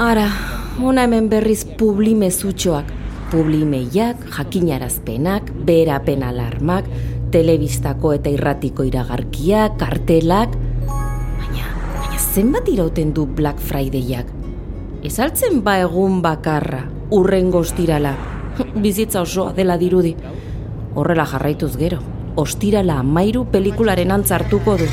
Ara, ona hemen berriz publimezutxoak. Publimeiak, jakinarazpenak, berapen alarmak, telebistako eta irratiko iragarkiak, kartelak... Baina, baina zenbat irauten du Black Fridayak? Ez altzen ba egun bakarra, urren goztirala. Bizitza osoa dela dirudi. Horrela jarraituz gero, ostirala amairu pelikularen antzartuko du.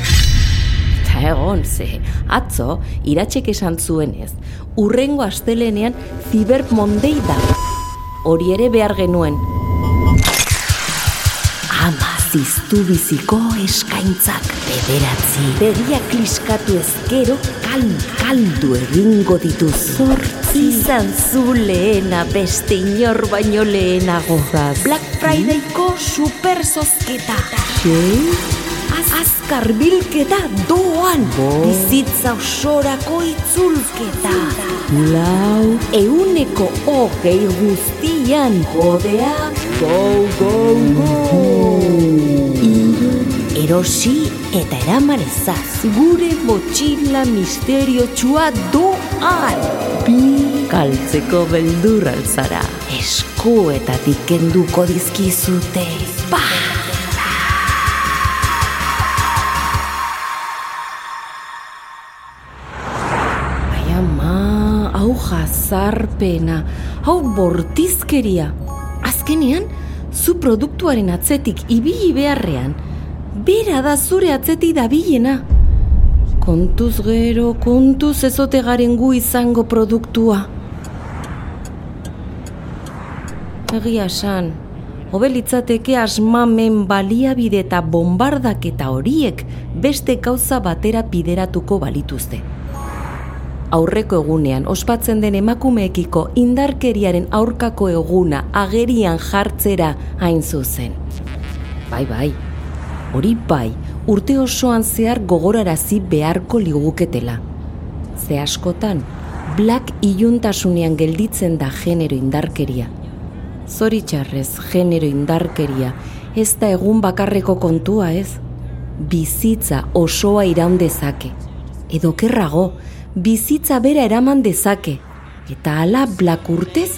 Eta egon, ze, atzo, iratxek esan zuenez, urrengo astelenean Cyber Monday da. Hori ere behar genuen. Ama ziztu biziko eskaintzak bederatzi. Begia kliskatu ezkero, kal, kaldu egingo ditu zortzi. Izan zu lehena beste inor baino lehenago. Black Fridayko super zozketa. Sei? Az, azkar bilketa doan. Bizitza osorako itzulketa. Lau. Euneko hogei guztian. Kodea. Go, go, go. Iru. Erosi eta eraman ezaz. Gure motxila misteriotsua doan. Bi. Galtzeko beldur altzara. Eskuetatik kenduko dizkizute. Ba! Ama, hau jazarpena, hau bortizkeria. Azkenean, zu produktuaren atzetik ibili beharrean, bera da zure atzetik dabilena. Kontuz gero, kontuz ezote garen gu izango produktua. Egia esan, hobe litzateke asmamen baliabide eta bombardaketa horiek beste gauza batera bideratuko balituzte. Aurreko egunean ospatzen den emakumeekiko indarkeriaren aurkako eguna agerian jartzera hain zuzen. Bai, bai, hori bai, urte osoan zehar gogorarazi beharko liguketela. Ze askotan, black iluntasunean gelditzen da genero indarkeria. Zoritxarrez, genero indarkeria, ez da egun bakarreko kontua ez? Bizitza osoa iraun dezake. Edo kerrago, bizitza bera eraman dezake. Eta hala blak urtez,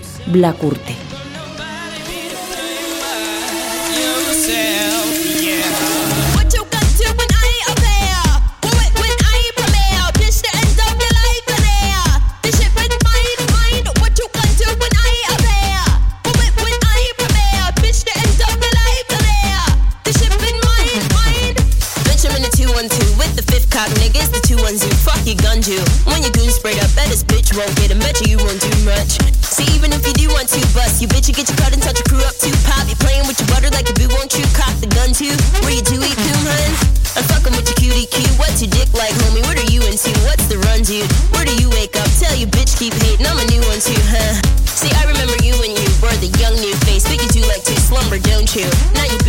The 212 with the fifth cop niggas, the two ones who fuck your gun you. When your goon sprayed up, bet this bitch won't get him, bet you, you won't do much. See, even if you do want to bust, you bitch, you get your cut and touch your crew up too. Pop, you playing with your butter like a boo, won't you cock the gun too? Where you do eat coon, hun? I'm fucking with your cutie cute. What's your dick like, homie? What are you into? What's the run, dude? Where do you wake up? Tell you bitch keep hating, I'm a new one too, huh? See, I remember you when you were the young new face, but you do like to slumber, don't you? Now you